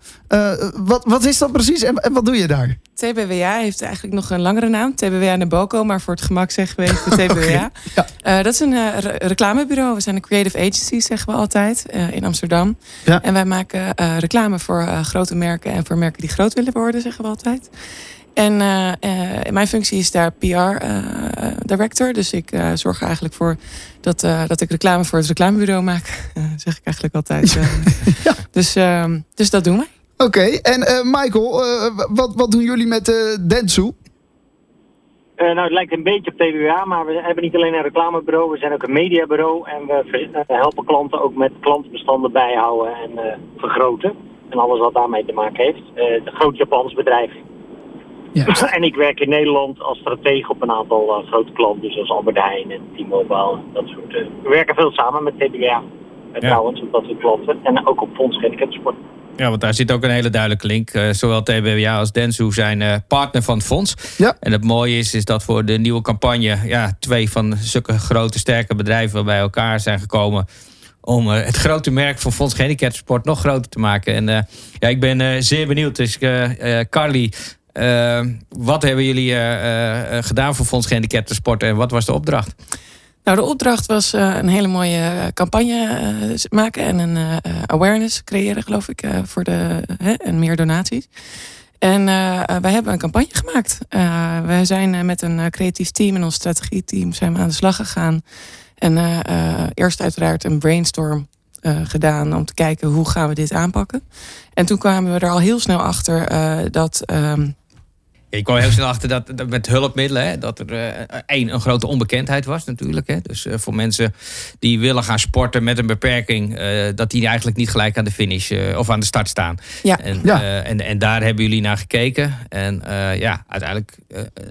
wat, wat is dat precies en, en, wat doe je daar? TBWA heeft eigenlijk nog een langere naam. TBWA Naboco, maar voor het gemak zeggen we even TBWA. okay, ja. dat is een re reclamebureau. We zijn een creative agency, zeggen we altijd, in Amsterdam. Ja. En wij maken reclame voor grote merken en voor merken die groot willen worden, zeggen we altijd. En uh, uh, mijn functie is daar PR-director. Uh, dus ik zorg er eigenlijk voor dat, dat ik reclame voor het reclamebureau maak. zeg ik eigenlijk altijd. ja. dus, ehm, dus dat doen wij. Oké, okay. en Michael, wat, wat doen jullie met Dentsu? nou, het lijkt een beetje op TWA, maar we hebben niet alleen een reclamebureau, we zijn ook een mediabureau. En we helpen klanten ook met klantenbestanden bijhouden en vergroten. En alles wat daarmee te maken heeft. een groot Japans bedrijf ja. En ik werk in Nederland als stratege op een aantal uh, grote klanten, zoals Albert Heijn en T-Mobile. Dat soort, uh, we werken veel samen met TBA. Ja. Trouwens, op dat soort klanten. En ook op Fonds Sport. Ja, want daar zit ook een hele duidelijke link. zowel TBWA als Densu zijn partner van het fonds. Ja. En het mooie is, is dat voor de nieuwe campagne... Ja, twee van zulke grote, sterke bedrijven bij elkaar zijn gekomen om het grote merk van Fonds Gehandicapten Sport nog groter te maken. En ja, ik ben zeer benieuwd. Dus Carly, wat hebben jullie gedaan voor Fonds Gehandicapten Sport en wat was de opdracht? Nou, de opdracht was een hele mooie campagne maken en een awareness creëren, geloof ik, voor de en meer donaties. En wij hebben een campagne gemaakt. wij zijn met een creatief team en ons strategieteam zijn we aan de slag gegaan. En eerst uiteraard een brainstorm gedaan om te kijken hoe gaan we dit aanpakken. En toen kwamen we er al heel snel achter dat ehm, ik kwam heel snel achter dat, met hulpmiddelen, hè, dat er uh, één, een grote onbekendheid was natuurlijk. Hè. Dus uh, voor mensen die willen gaan sporten met een beperking, uh, dat die eigenlijk niet gelijk aan de finish of aan de start staan. Ja. En, ja. en, en daar hebben jullie naar gekeken. En ja, uiteindelijk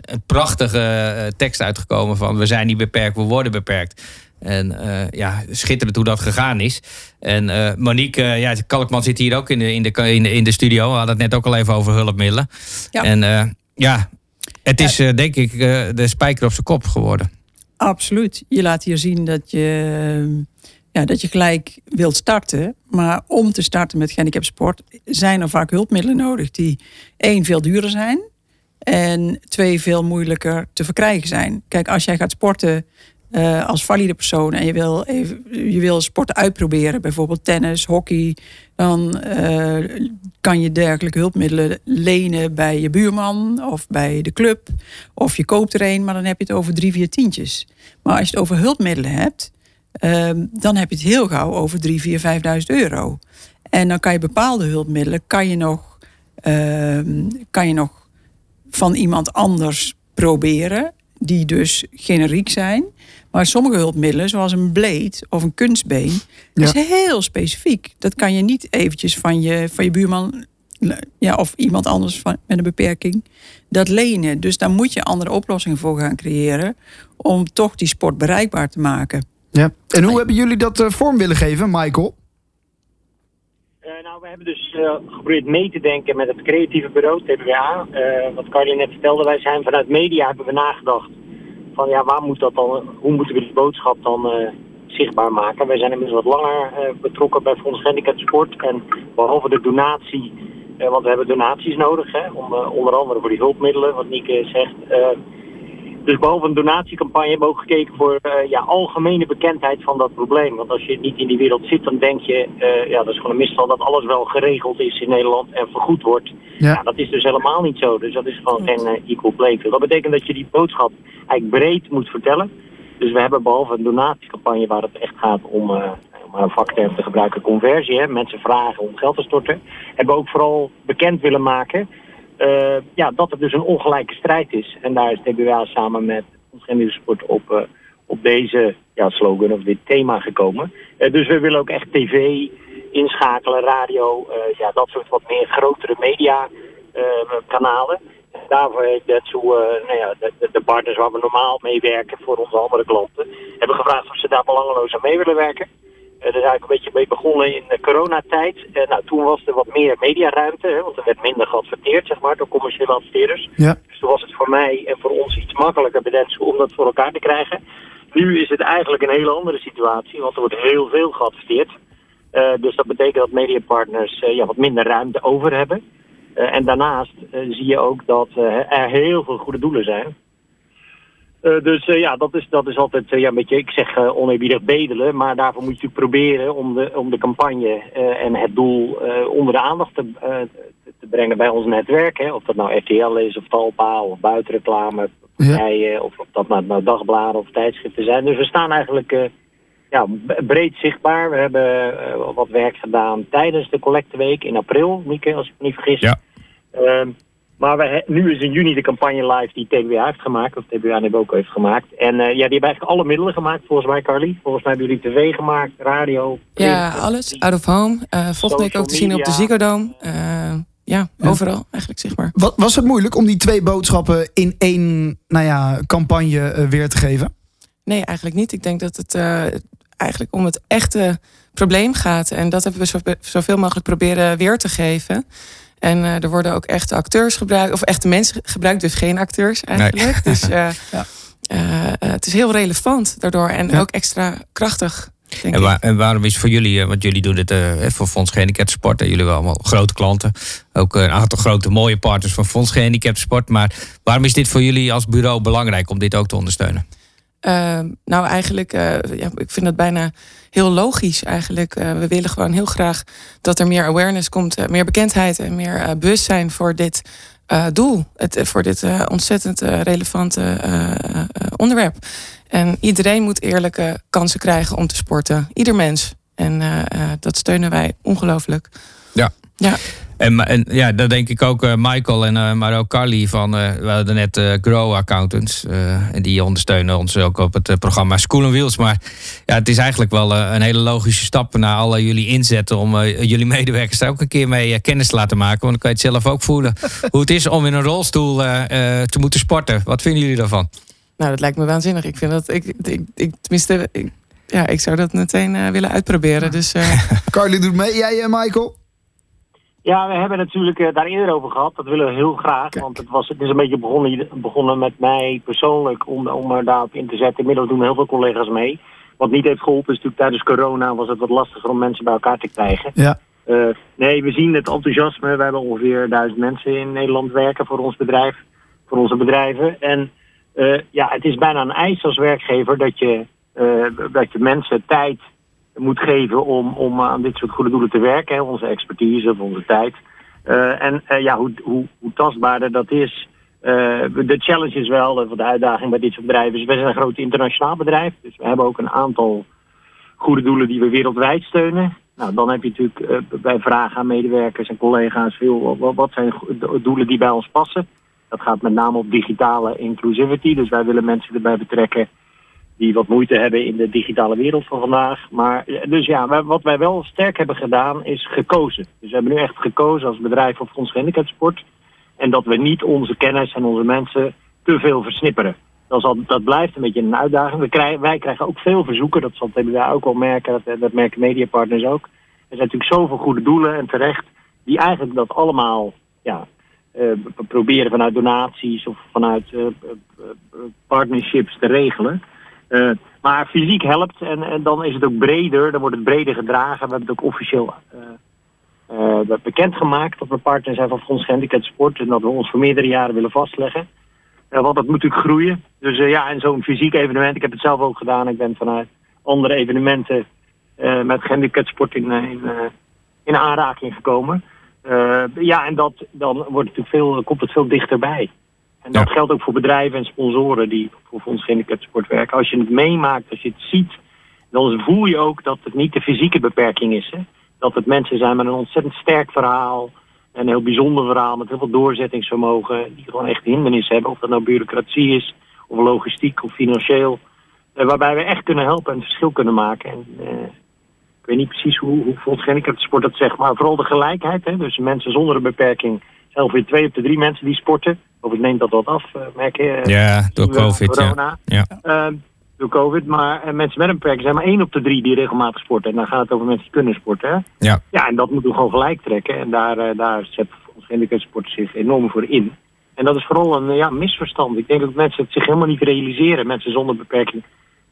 een prachtige tekst uitgekomen van we zijn niet beperkt, we worden beperkt. En uh, ja, schitterend hoe dat gegaan is. En uh, Monique, uh, ja, Kalkman zit hier ook in de, in, de, in, de, in de studio. We hadden het net ook al even over hulpmiddelen. Ja. En ja, het is uh, denk ik uh, de spijker op zijn kop geworden. Absoluut. Je laat hier zien dat je, ja, dat je gelijk wilt starten. Maar om te starten met gehandicap sport zijn er vaak hulpmiddelen nodig die één veel duurder zijn. En twee veel moeilijker te verkrijgen zijn. Kijk, als jij gaat sporten uh, als valide persoon en je wil, even, je wil sporten uitproberen, bijvoorbeeld tennis, hockey, dan uh, kan je dergelijke hulpmiddelen lenen bij je buurman of bij de club. Of je koopt er een, maar dan heb je het over drie, vier tientjes. Maar als je het over hulpmiddelen hebt, uh, dan heb je het heel gauw over drie, vier, vijfduizend euro. En dan kan je bepaalde hulpmiddelen, kan je nog, ehm, kan je nog van iemand anders proberen die dus generiek zijn. Maar sommige hulpmiddelen, zoals een blade of een kunstbeen, is heel specifiek. Dat kan je niet eventjes van je, van je buurman ja, of iemand anders van, met een beperking dat lenen. Dus daar moet je andere oplossingen voor gaan creëren om toch die sport bereikbaar te maken. Ja. En hoe hebben jullie dat uh, vorm willen geven, Michael? Uh, nou, we hebben dus uh, geprobeerd mee te denken met het creatieve bureau, TBWA. wat Carly net vertelde, wij zijn vanuit media hebben we nagedacht van ja, waar moet dat dan, hoe moeten we die boodschap dan uh, zichtbaar maken? Wij zijn inmiddels wat langer uh, betrokken bij Fonds Handicap Sport. En behalve de donatie, uh, want we hebben donaties nodig, hè, om, onder andere voor die hulpmiddelen, wat Nieke zegt. Dus behalve een donatiecampagne hebben we ook gekeken voor ja, algemene bekendheid van dat probleem. Want als je niet in die wereld zit, dan denk je, ja, dat is gewoon een misval dat alles wel geregeld is in Nederland en vergoed wordt. Ja. dat is dus helemaal niet zo. Dus dat is gewoon geen equal playing field. Dat betekent dat je die boodschap eigenlijk breed moet vertellen. Dus we hebben behalve een donatiecampagne waar het echt gaat om, uh, om een vakterm te gebruiken, conversie. Hè, mensen vragen om geld te storten. Hebben we ook vooral bekend willen maken uh, ja, dat het dus een ongelijke strijd is. En daar is TBWA samen met ons Sport op, uh, op deze ja, slogan of dit thema gekomen. dus we willen ook echt tv inschakelen, radio, ja, dat soort wat meer grotere media kanalen daarvoor heeft uh, nou ja, de, de, partners waar we normaal mee werken voor onze andere klanten, hebben gevraagd of ze daar belangeloos aan mee willen werken. Uh, is eigenlijk een beetje mee begonnen in de coronatijd. Nou, toen was er wat meer mediaruimte, hè, want er werd minder geadverteerd, zeg maar, door commerciële adverteerders. Ja. Dus toen was het voor mij en voor ons iets makkelijker bij om dat voor elkaar te krijgen. Nu is het eigenlijk een hele andere situatie, want er wordt heel veel geadverteerd. Uh, dus dat betekent dat mediapartners ja, wat minder ruimte over hebben. Uh, en daarnaast zie je ook dat er heel veel goede doelen zijn. Dus ja, dat is, dat is altijd ja, een beetje, ik zeg oneerbiedig bedelen. Maar daarvoor moet je natuurlijk proberen om de, om de campagne en het doel onder de aandacht te, te brengen bij ons netwerk. Hè. Of dat nou RTL is, of Talpa, of buitenreclame, partijen, ja. of, of dat nou, nou dagbladen of tijdschriften zijn. Dus we staan eigenlijk ja, breed zichtbaar. We hebben uh, wat werk gedaan tijdens de collecteweek in april, Mieke, als ik me niet vergis. Ja. Maar we, nu is in juni de campagne live die TBA heeft gemaakt, of TBA ook heeft gemaakt. En uh, ja, die hebben eigenlijk alle middelen gemaakt, volgens mij, Carly. Volgens mij hebben jullie tv gemaakt, radio. Ja, alles. Out of home. Uh, volgende week ook te zien op de Ziggo Dome. Ja, ja, overal eigenlijk zichtbaar. Wat, was het moeilijk om die twee boodschappen in één nou ja, campagne weer te geven? Nee, eigenlijk niet. Ik denk dat het eigenlijk om het echte probleem gaat. En dat hebben we zo, zoveel mogelijk proberen weer te geven. En er worden ook echte acteurs gebruikt, of echte mensen gebruikt, dus geen acteurs eigenlijk. Dus ja. het is heel relevant daardoor en ook extra krachtig. En, en, waarom is voor jullie, eh, want jullie doen het uh, voor Fonds Gehandicapt Sport. En jullie hebben allemaal grote klanten. Ook een aantal grote mooie partners van Fonds Gehandicapt Sport. Maar waarom is dit voor jullie als bureau belangrijk om dit ook te ondersteunen? Uh, nou, eigenlijk, uh, ja, ik vind dat bijna heel logisch eigenlijk. we willen gewoon heel graag dat er meer awareness komt, meer bekendheid en meer bewustzijn voor dit doel. Het, voor dit ontzettend relevante onderwerp. En iedereen moet eerlijke kansen krijgen om te sporten. Ieder mens. En dat steunen wij ongelooflijk. Ja. ja. En, en ja, dat denk ik ook uh, Michael en uh, maar ook Carly van, uh, we hadden net Grow Accountants. en die ondersteunen ons ook op het programma School Wheels. Maar ja, het is eigenlijk wel een hele logische stap naar alle jullie inzetten om jullie medewerkers daar ook een keer mee kennis te laten maken. Want dan kan je het zelf ook voelen hoe het is om in een rolstoel te moeten sporten. Wat vinden jullie daarvan? Nou, dat lijkt me waanzinnig. Ik vind dat, ik, ik, ik tenminste, ik, ja, ik zou dat meteen uh, willen uitproberen. Dus, uh... Carly doet mee. Jij, uh, Michael? Ja, we hebben natuurlijk daar eerder over gehad. Dat willen we heel graag. Want het, was, het is een beetje begonnen, begonnen met mij persoonlijk om, om er daarop in te zetten. Inmiddels doen heel veel collega's mee. Wat niet heeft geholpen is natuurlijk tijdens corona was het wat lastiger om mensen bij elkaar te krijgen. Ja. nee, we zien het enthousiasme. We hebben ongeveer duizend mensen in Nederland werken voor ons bedrijf. Voor onze bedrijven. En uh, ja, het is bijna een eis als werkgever dat je, dat je mensen tijd moet geven om, om aan dit soort goede doelen te werken. Hè, onze expertise of onze tijd. Uh, en ja, hoe, hoe, tastbaarder dat is. de challenge is wel, de uitdaging bij dit soort bedrijven we zijn een groot internationaal bedrijf. Dus we hebben ook een aantal goede doelen die we wereldwijd steunen. Nou, dan heb je natuurlijk bij vragen aan medewerkers en collega's veel, wat zijn doelen die bij ons passen. Dat gaat met name op digitale inclusivity. Dus wij willen mensen erbij betrekken die wat moeite hebben in de digitale wereld van vandaag. Maar dus ja, wat wij wel sterk hebben gedaan is gekozen. Dus we hebben nu echt gekozen als bedrijf voor Fonds Gehandicapsport. En dat we niet onze kennis en onze mensen te veel versnipperen. Dat, dat blijft een beetje een uitdaging. We krijgen, wij krijgen ook veel verzoeken, dat zal TBA ook wel merken, dat, dat merken mediapartners ook. Er zijn natuurlijk zoveel goede doelen en terecht, die eigenlijk dat allemaal ja, uh, proberen vanuit donaties of vanuit uh, partnerships te regelen. Maar fysiek helpt en, en, dan is het ook breder, dan wordt het breder gedragen. We hebben het ook officieel bekendgemaakt dat we partner zijn van Fonds Gehandicapten Sport en dat we ons voor meerdere jaren willen vastleggen. want dat moet natuurlijk groeien. Dus ja, en zo'n fysiek evenement, ik heb het zelf ook gedaan. Ik ben vanuit andere evenementen met gehandicapten sport in, in, in aanraking gekomen. Uh, ja, en dat, dan wordt het veel, komt het veel dichterbij. En dat geldt ook voor bedrijven en sponsoren die voor Fonds Sport werken. Als je het meemaakt, als je het ziet, dan voel je ook dat het niet de fysieke beperking is. Hè? Dat het mensen zijn met een ontzettend sterk verhaal. Een heel bijzonder verhaal met heel veel doorzettingsvermogen. Die gewoon echt hindernissen hebben. Of dat nou bureaucratie is, of logistiek, of financieel. Uh, waarbij we echt kunnen helpen en verschil kunnen maken. En, uh, ik weet niet precies hoe, hoe Fonds Sport dat zegt, maar vooral de gelijkheid. Hè? Dus mensen zonder een beperking ongeveer twee op de drie mensen die sporten. Of ik neem dat wat af, uh, merk je. ja, door COVID. Corona. Ja. ja. Uh, door COVID. Maar uh, mensen met een beperking zijn maar één op de drie die regelmatig sporten. En dan gaat het over mensen die kunnen sporten. Hè? Ja. ja, en dat moeten we gewoon gelijk trekken. En daar, daar zet Fonds Sport zich enorm voor in. En dat is vooral een ja, misverstand. Ik denk dat mensen het zich helemaal niet realiseren, mensen zonder beperking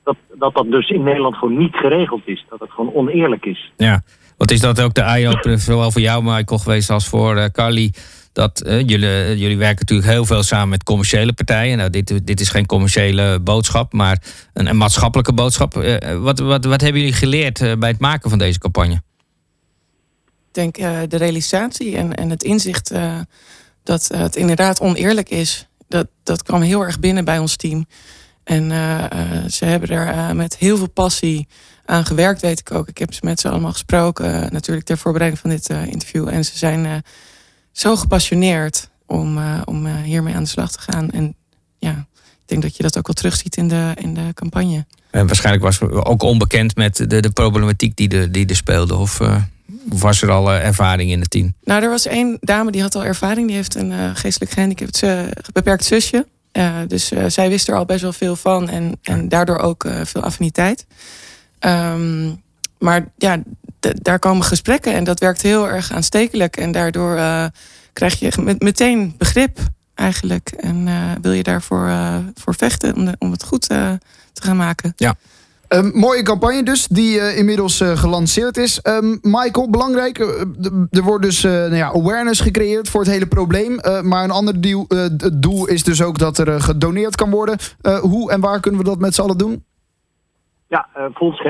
dat, dat dat dus in Nederland gewoon niet geregeld is. Dat het gewoon oneerlijk is. Ja, wat is dat ook de eye-opener, zowel voor jou Michael geweest als voor uh, Carly... Dat uh, jullie, uh, jullie werken natuurlijk heel veel samen met commerciële partijen. Nou, dit, dit is geen commerciële boodschap, maar een, een maatschappelijke boodschap. wat, wat, wat hebben jullie geleerd bij het maken van deze campagne? Ik denk de realisatie en, en het inzicht dat het inderdaad oneerlijk is. Dat, dat kwam heel erg binnen bij ons team. En ze hebben er met heel veel passie aan gewerkt, weet ik ook. Ik heb ze met ze allemaal gesproken, natuurlijk ter voorbereiding van dit interview. En ze zijn zo gepassioneerd om, om hiermee aan de slag te gaan. En ja, ik denk dat je dat ook wel terugziet in de, in de campagne. En waarschijnlijk was ook onbekend met de, de problematiek die er, die speelde. Of, of was er al ervaring in het team? Nou, er was één dame die had al ervaring. Die heeft een geestelijk gehandicapt beperkt zusje. Dus zij wist er al best wel veel van en, en daardoor ook veel affiniteit. Ehm, maar ja, daar komen gesprekken en dat werkt heel erg aanstekelijk. En daardoor uh, krijg je met, meteen begrip eigenlijk. En uh, wil je daarvoor uh, voor vechten om, de, om het goed te gaan maken. Ja. Um, mooie campagne dus, die uh, inmiddels uh, gelanceerd is. Um, Michael, belangrijk, uh, er wordt dus nou ja, awareness gecreëerd voor het hele probleem. maar een ander doel, doel is dus ook dat er gedoneerd kan worden. hoe en waar kunnen we dat met z'n allen doen? Ja, Fonds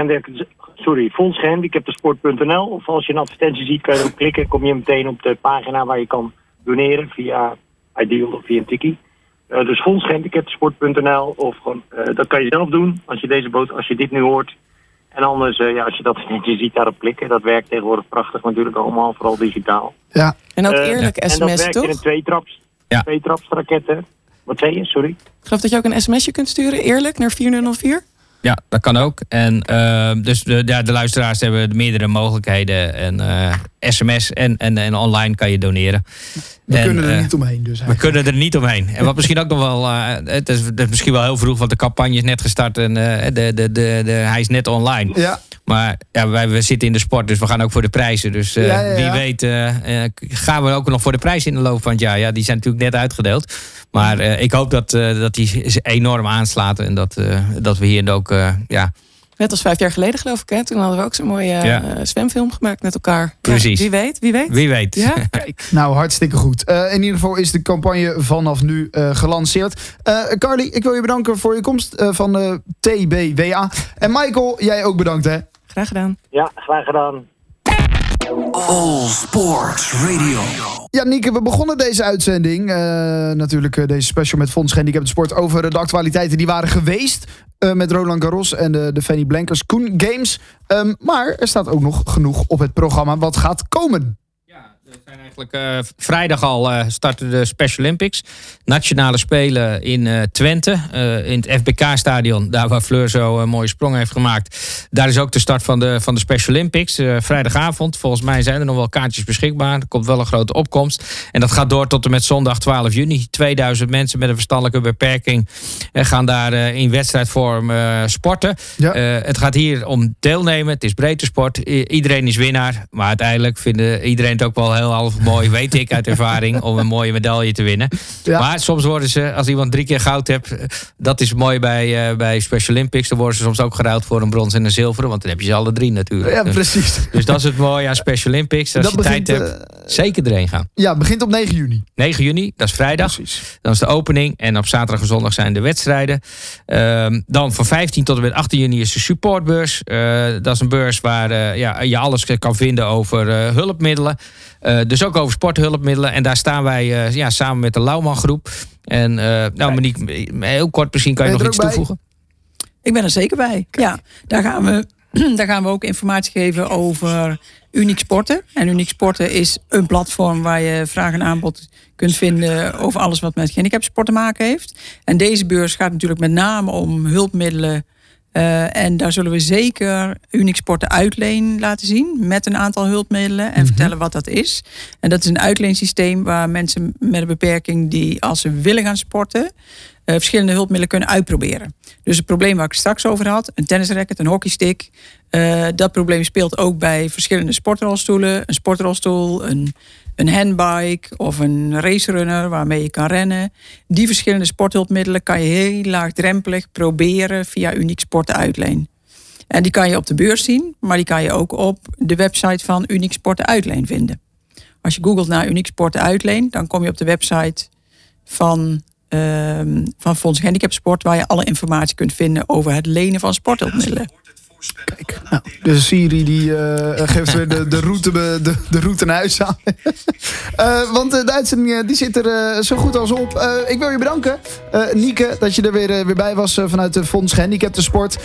sorry, fondsgehandicaptensport.nl. Of als je een advertentie ziet, kan je erop klikken. Kom je meteen op de pagina waar je kan doneren via Ideal of via een tikkie. Uh, dus fondsgehandicaptensport.nl of gewoon, uh, dat kan je zelf doen als je, deze boot, als je dit nu hoort. En anders, uh, ja, als je dat je ziet daarop klikken, dat werkt tegenwoordig prachtig natuurlijk allemaal, vooral digitaal. Ja. En ook eerlijk sms, en dat werkt toch? in een tweetraps, ja. tweetraps raketten. Wat zei je, sorry? Ik geloof dat je ook een sms'je kunt sturen, eerlijk, naar 4004? Ja, dat kan ook. En uh, dus de, ja, de luisteraars hebben meerdere mogelijkheden. En uh, sms en, en, en online kan je doneren. We en, kunnen er uh, niet omheen dus We kunnen er niet omheen. En wat misschien ook nog wel... het, is, het, is, misschien wel heel vroeg, want de campagne is net gestart. En de, de, de, de, hij is net online. Ja. Maar ja, wij we zitten in de sport, dus we gaan ook voor de prijzen. Dus ja, ja, wie weet gaan we ook nog voor de prijzen in de loop van het jaar. Ja, die zijn natuurlijk net uitgedeeld. Maar uh, ik hoop dat, uh, dat die enorm aanslaat en dat, uh, dat we hier ook, ja... Net als vijf jaar geleden geloof ik, hè? toen hadden we ook zo'n mooie ja. zwemfilm gemaakt met elkaar. Precies. Ja, wie weet, wie weet. Wie weet. Ja? Kijk, nou hartstikke goed. in ieder geval is de campagne vanaf nu gelanceerd. Carly, ik wil je bedanken voor je komst van de TBWA. En Michael, jij ook bedankt hè? Graag gedaan. Ja, graag gedaan. All Sports Radio. Ja, Nieke, we begonnen deze uitzending. Uh, natuurlijk uh, deze special met Fonds Gehandicapten Sport over de actualiteiten die waren geweest. Uh, met Roland Garros en de, de Fanny Blankers Koen Games. Um, maar er staat ook nog genoeg op het programma wat gaat komen. We zijn eigenlijk uh, vrijdag al uh, starten de Special Olympics. Nationale Spelen in uh, Twente. in het FBK-stadion. Daar waar Fleur zo een mooie sprong heeft gemaakt. Daar is ook de start van de, van de Special Olympics. vrijdagavond. Volgens mij zijn er nog wel kaartjes beschikbaar. Er komt wel een grote opkomst. En dat gaat door tot en met zondag 12 juni. 2000 mensen met een verstandelijke beperking gaan daar in wedstrijdvorm sporten. Ja. het gaat hier om deelnemen. Het is breedte sport. I iedereen is winnaar. Maar uiteindelijk vinden iedereen het ook wel heel half mooi, weet ik uit ervaring, om een mooie medaille te winnen. Ja. Maar soms worden ze, als iemand drie keer goud hebt, dat is mooi bij, uh, bij Special Olympics. Dan worden ze soms ook geruild voor een brons en een zilveren, want dan heb je ze alle drie natuurlijk. Ja, precies. Dus, dus dat is het mooie aan Special Olympics. Als dat je begint, tijd hebt, uh, zeker erheen gaan. Ja, begint op 9 juni. 9 juni, dat is vrijdag. Precies. Dan is de opening en op zaterdag en zondag zijn de wedstrijden. Uh, dan van 15 tot en met 18 juni is de supportbeurs. Uh, dat is een beurs waar ja, je alles kan vinden over hulpmiddelen. Uh, dus ook over sporthulpmiddelen. En daar staan wij uh, ja, samen met de Lauwman groep. En uh, nou Monique, heel kort misschien kan je nog iets bij? toevoegen. Ik ben er zeker bij. Ja, daar gaan we, daar gaan we ook informatie geven over Uniek Sporten. En Uniek Sporten is een platform waar je vraag en aanbod kunt vinden over alles wat met gehandicapsport te maken heeft. En deze beurs gaat natuurlijk met name om hulpmiddelen uh, en daar zullen we zeker Uniek Sporten uitleen laten zien met een aantal hulpmiddelen en mm -hmm. vertellen wat dat is. En dat is een uitleensysteem waar mensen met een beperking die als ze willen gaan sporten, uh, verschillende hulpmiddelen kunnen uitproberen. Dus het probleem waar ik straks over had, een tennisracket, een hockeystick, uh, dat probleem speelt ook bij verschillende sportrolstoelen, een sportrolstoel, een een handbike of een racerunner waarmee je kan rennen. Die verschillende sporthulpmiddelen kan je heel laagdrempelig proberen via Uniek Sporten Uitleen. En die kan je op de beurs zien, maar die kan je ook op de website van Uniek Sporten Uitleen vinden. Als je googelt naar Uniek Sporten Uitleen, dan kom je op de website van, uh, van Fonds Handicapsport, waar je alle informatie kunt vinden over het lenen van sporthulpmiddelen. Kijk, nou, de Siri die uh, geeft weer de, de, route, de, de route naar huis aan. uh, want de uitzending die zit er uh, zo goed als op. ik wil je bedanken, Nieke, dat je er weer, weer bij was vanuit de Fonds Gehandicapten Sport.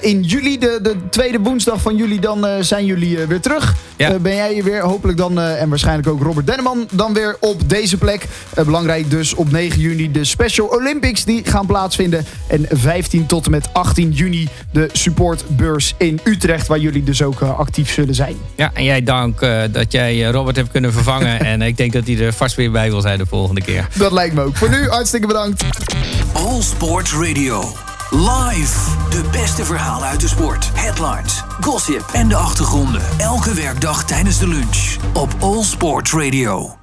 in juli, de, de tweede woensdag van juli, dan zijn jullie weer terug. Ja. ben jij hier weer, hopelijk dan, en waarschijnlijk ook Robert Denneman, dan weer op deze plek. belangrijk dus op 9 juni de Special Olympics die gaan plaatsvinden. En 15 tot en met 18 juni de supportbeurs in Utrecht, waar jullie dus ook uh, actief zullen zijn. Ja, en jij dank uh, dat jij Robert hebt kunnen vervangen. en ik denk dat hij er vast weer bij wil zijn de volgende keer. Dat lijkt me ook. Voor nu, hartstikke bedankt. All Sports Radio. Live. De beste verhalen uit de sport, headlines, gossip en de achtergronden. Elke werkdag tijdens de lunch op All Sports Radio.